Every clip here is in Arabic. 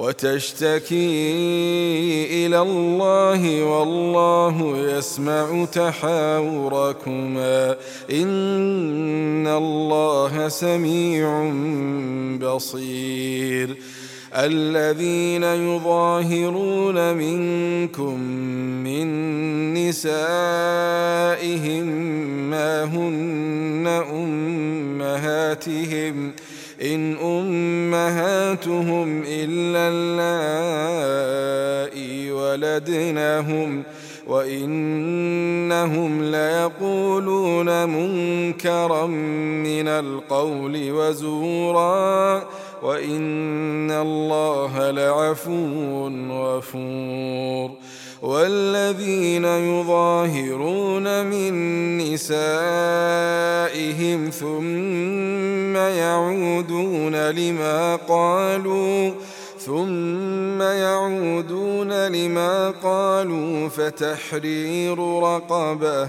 وتشتكي إلى الله والله يسمع تحاوركما. إن الله سميع بصير. الذين يظاهرون منكم من نسائهم ما هن أمهاتهم ۖ إن أمهاتهم إلا اللائي ولدنهم وإنهم ليقولون منكرا من القول وزورا. وإن الله لعفو غفور. والذين يظاهرون من نسائهم ثم يعودون لما قالوا ثم يعودون لما قالوا فتحرير رقبة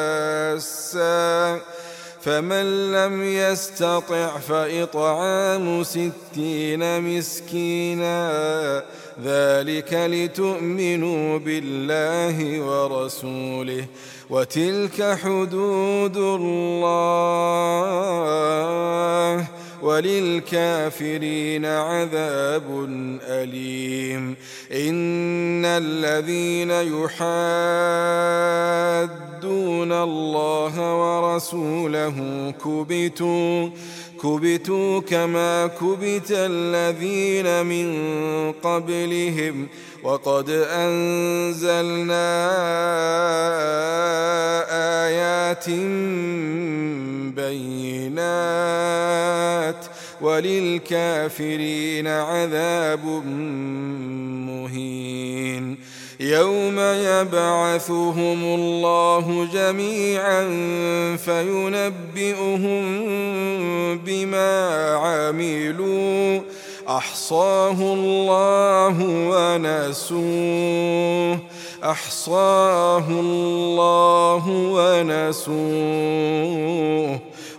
فمن لم يستطع فإطعام ستين مسكينا. ذلك لتؤمنوا بالله ورسوله. وتلك حدود الله. وللكافرين عذاب أليم. إن الذين يحادون الله ورسوله كبتوا كبتوا كما كبت الذين من قبلهم. وقد أنزلنا آيات بينات وللكافرين عذاب مهين. يوم يبعثهم الله جميعا فينبئهم بما عملوا. أحصاه الله ونسوه. أحصاه الله ونسوه.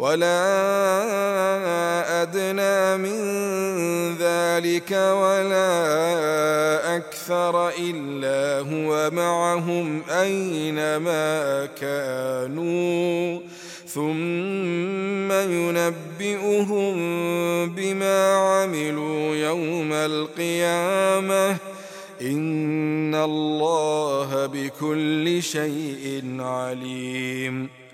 ولا أدنى من ذلك ولا أكثر إلا هو معهم أينما كانوا ثم ينبئهم بما عملوا يوم القيامة إن الله بكل شيء عليم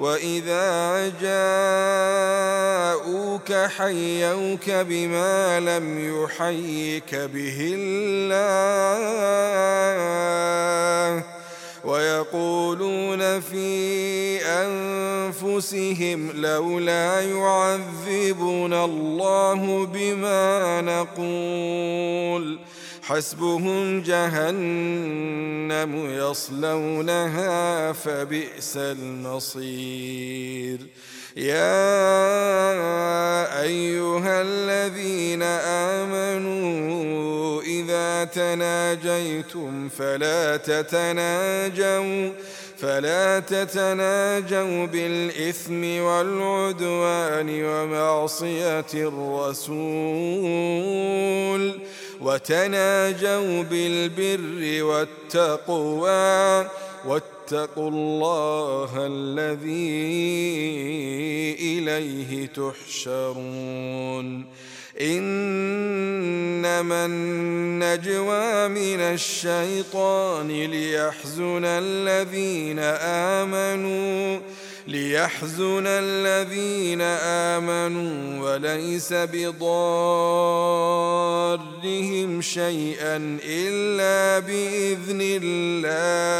وإذا جاءوك حيوك بما لم يحيك به الله ويقولون في أنفسهم لولا يعذبنا الله بما نقول حسبهم جهنم يصلونها فبئس المصير. يا أيها الذين آمنوا إذا تناجيتم فلا تتناجوا فلا تتناجوا بالإثم والعدوان ومعصية الرسول. وتناجوا بالبر والتقوى واتقوا الله الذي إليه تحشرون. إنما النجوى من الشيطان ليحزن الذين آمنوا ليحزن الذين آمنوا وليس بضارهم شيئا إلا بإذن الله.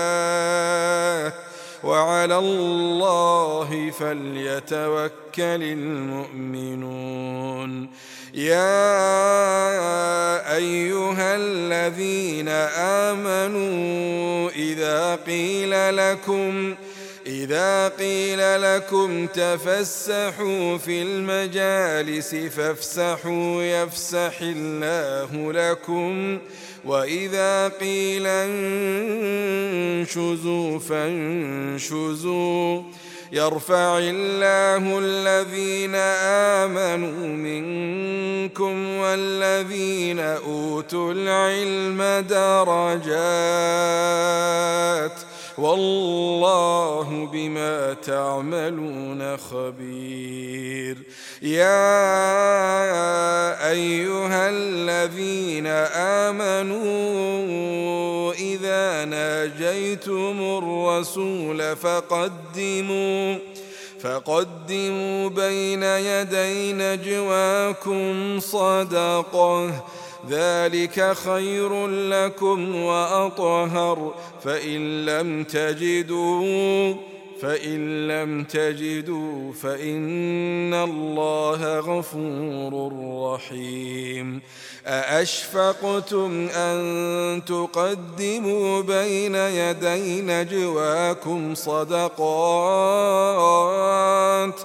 وعلى الله فليتوكل المؤمنون. يا أيها الذين آمنوا إذا قيل لكم إذا قيل لكم تفسحوا في المجالس فافسحوا يفسح الله لكم وإذا قيل انشزوا فانشزوا يرفع الله الذين آمنوا منكم والذين أوتوا العلم درجات والله بما تعملون خبير. يا أيها الذين آمنوا إذا ناجيتم الرسول فقدموا فقدموا بين يدي نجواكم صدقة. ذلك خير لكم وأطهر فإن لم تجدوا فإن لم تجدوا فإن الله غفور رحيم أأشفقتم أن تقدموا بين يدي نجواكم صدقات ؟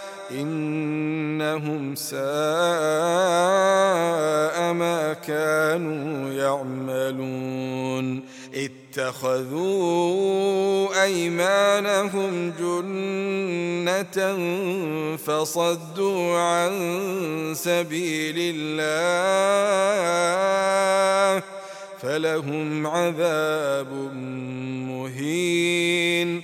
إنهم ساء ما كانوا يعملون. اتخذوا أيمانهم جنة فصدوا عن سبيل الله فلهم عذاب مهين.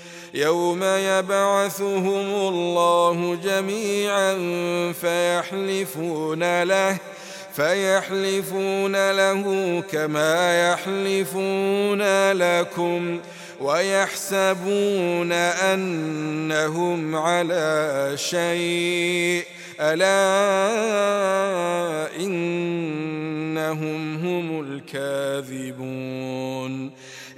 يوم يبعثهم الله جميعا فيحلفون له فيحلفون له كما يحلفون لكم ويحسبون أنهم على شيء. ألا إنهم هم الكاذبون.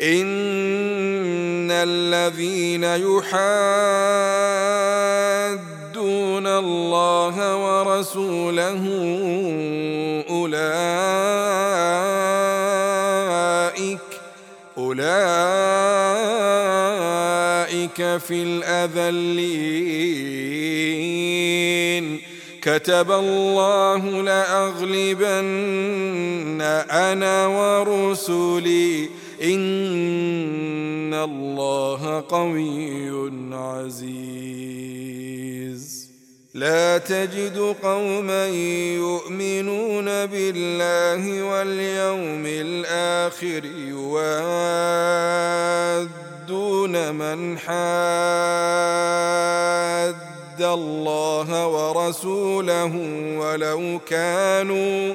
إن الذين يحادون الله ورسوله أولئك أولئك في الأذلين كتب الله لأغلبن أنا ورسلي إن الله قوي عزيز. لا تجد قوما يؤمنون بالله واليوم الآخر يوادون من حاد الله ورسوله ولو كانوا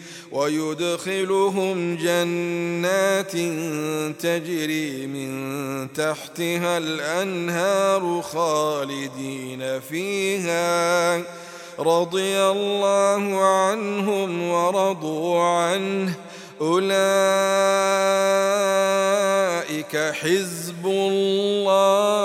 ويدخلهم جنات تجري من تحتها الأنهار خالدين فيها. رضي الله عنهم ورضوا عنه. أولئك حزب الله.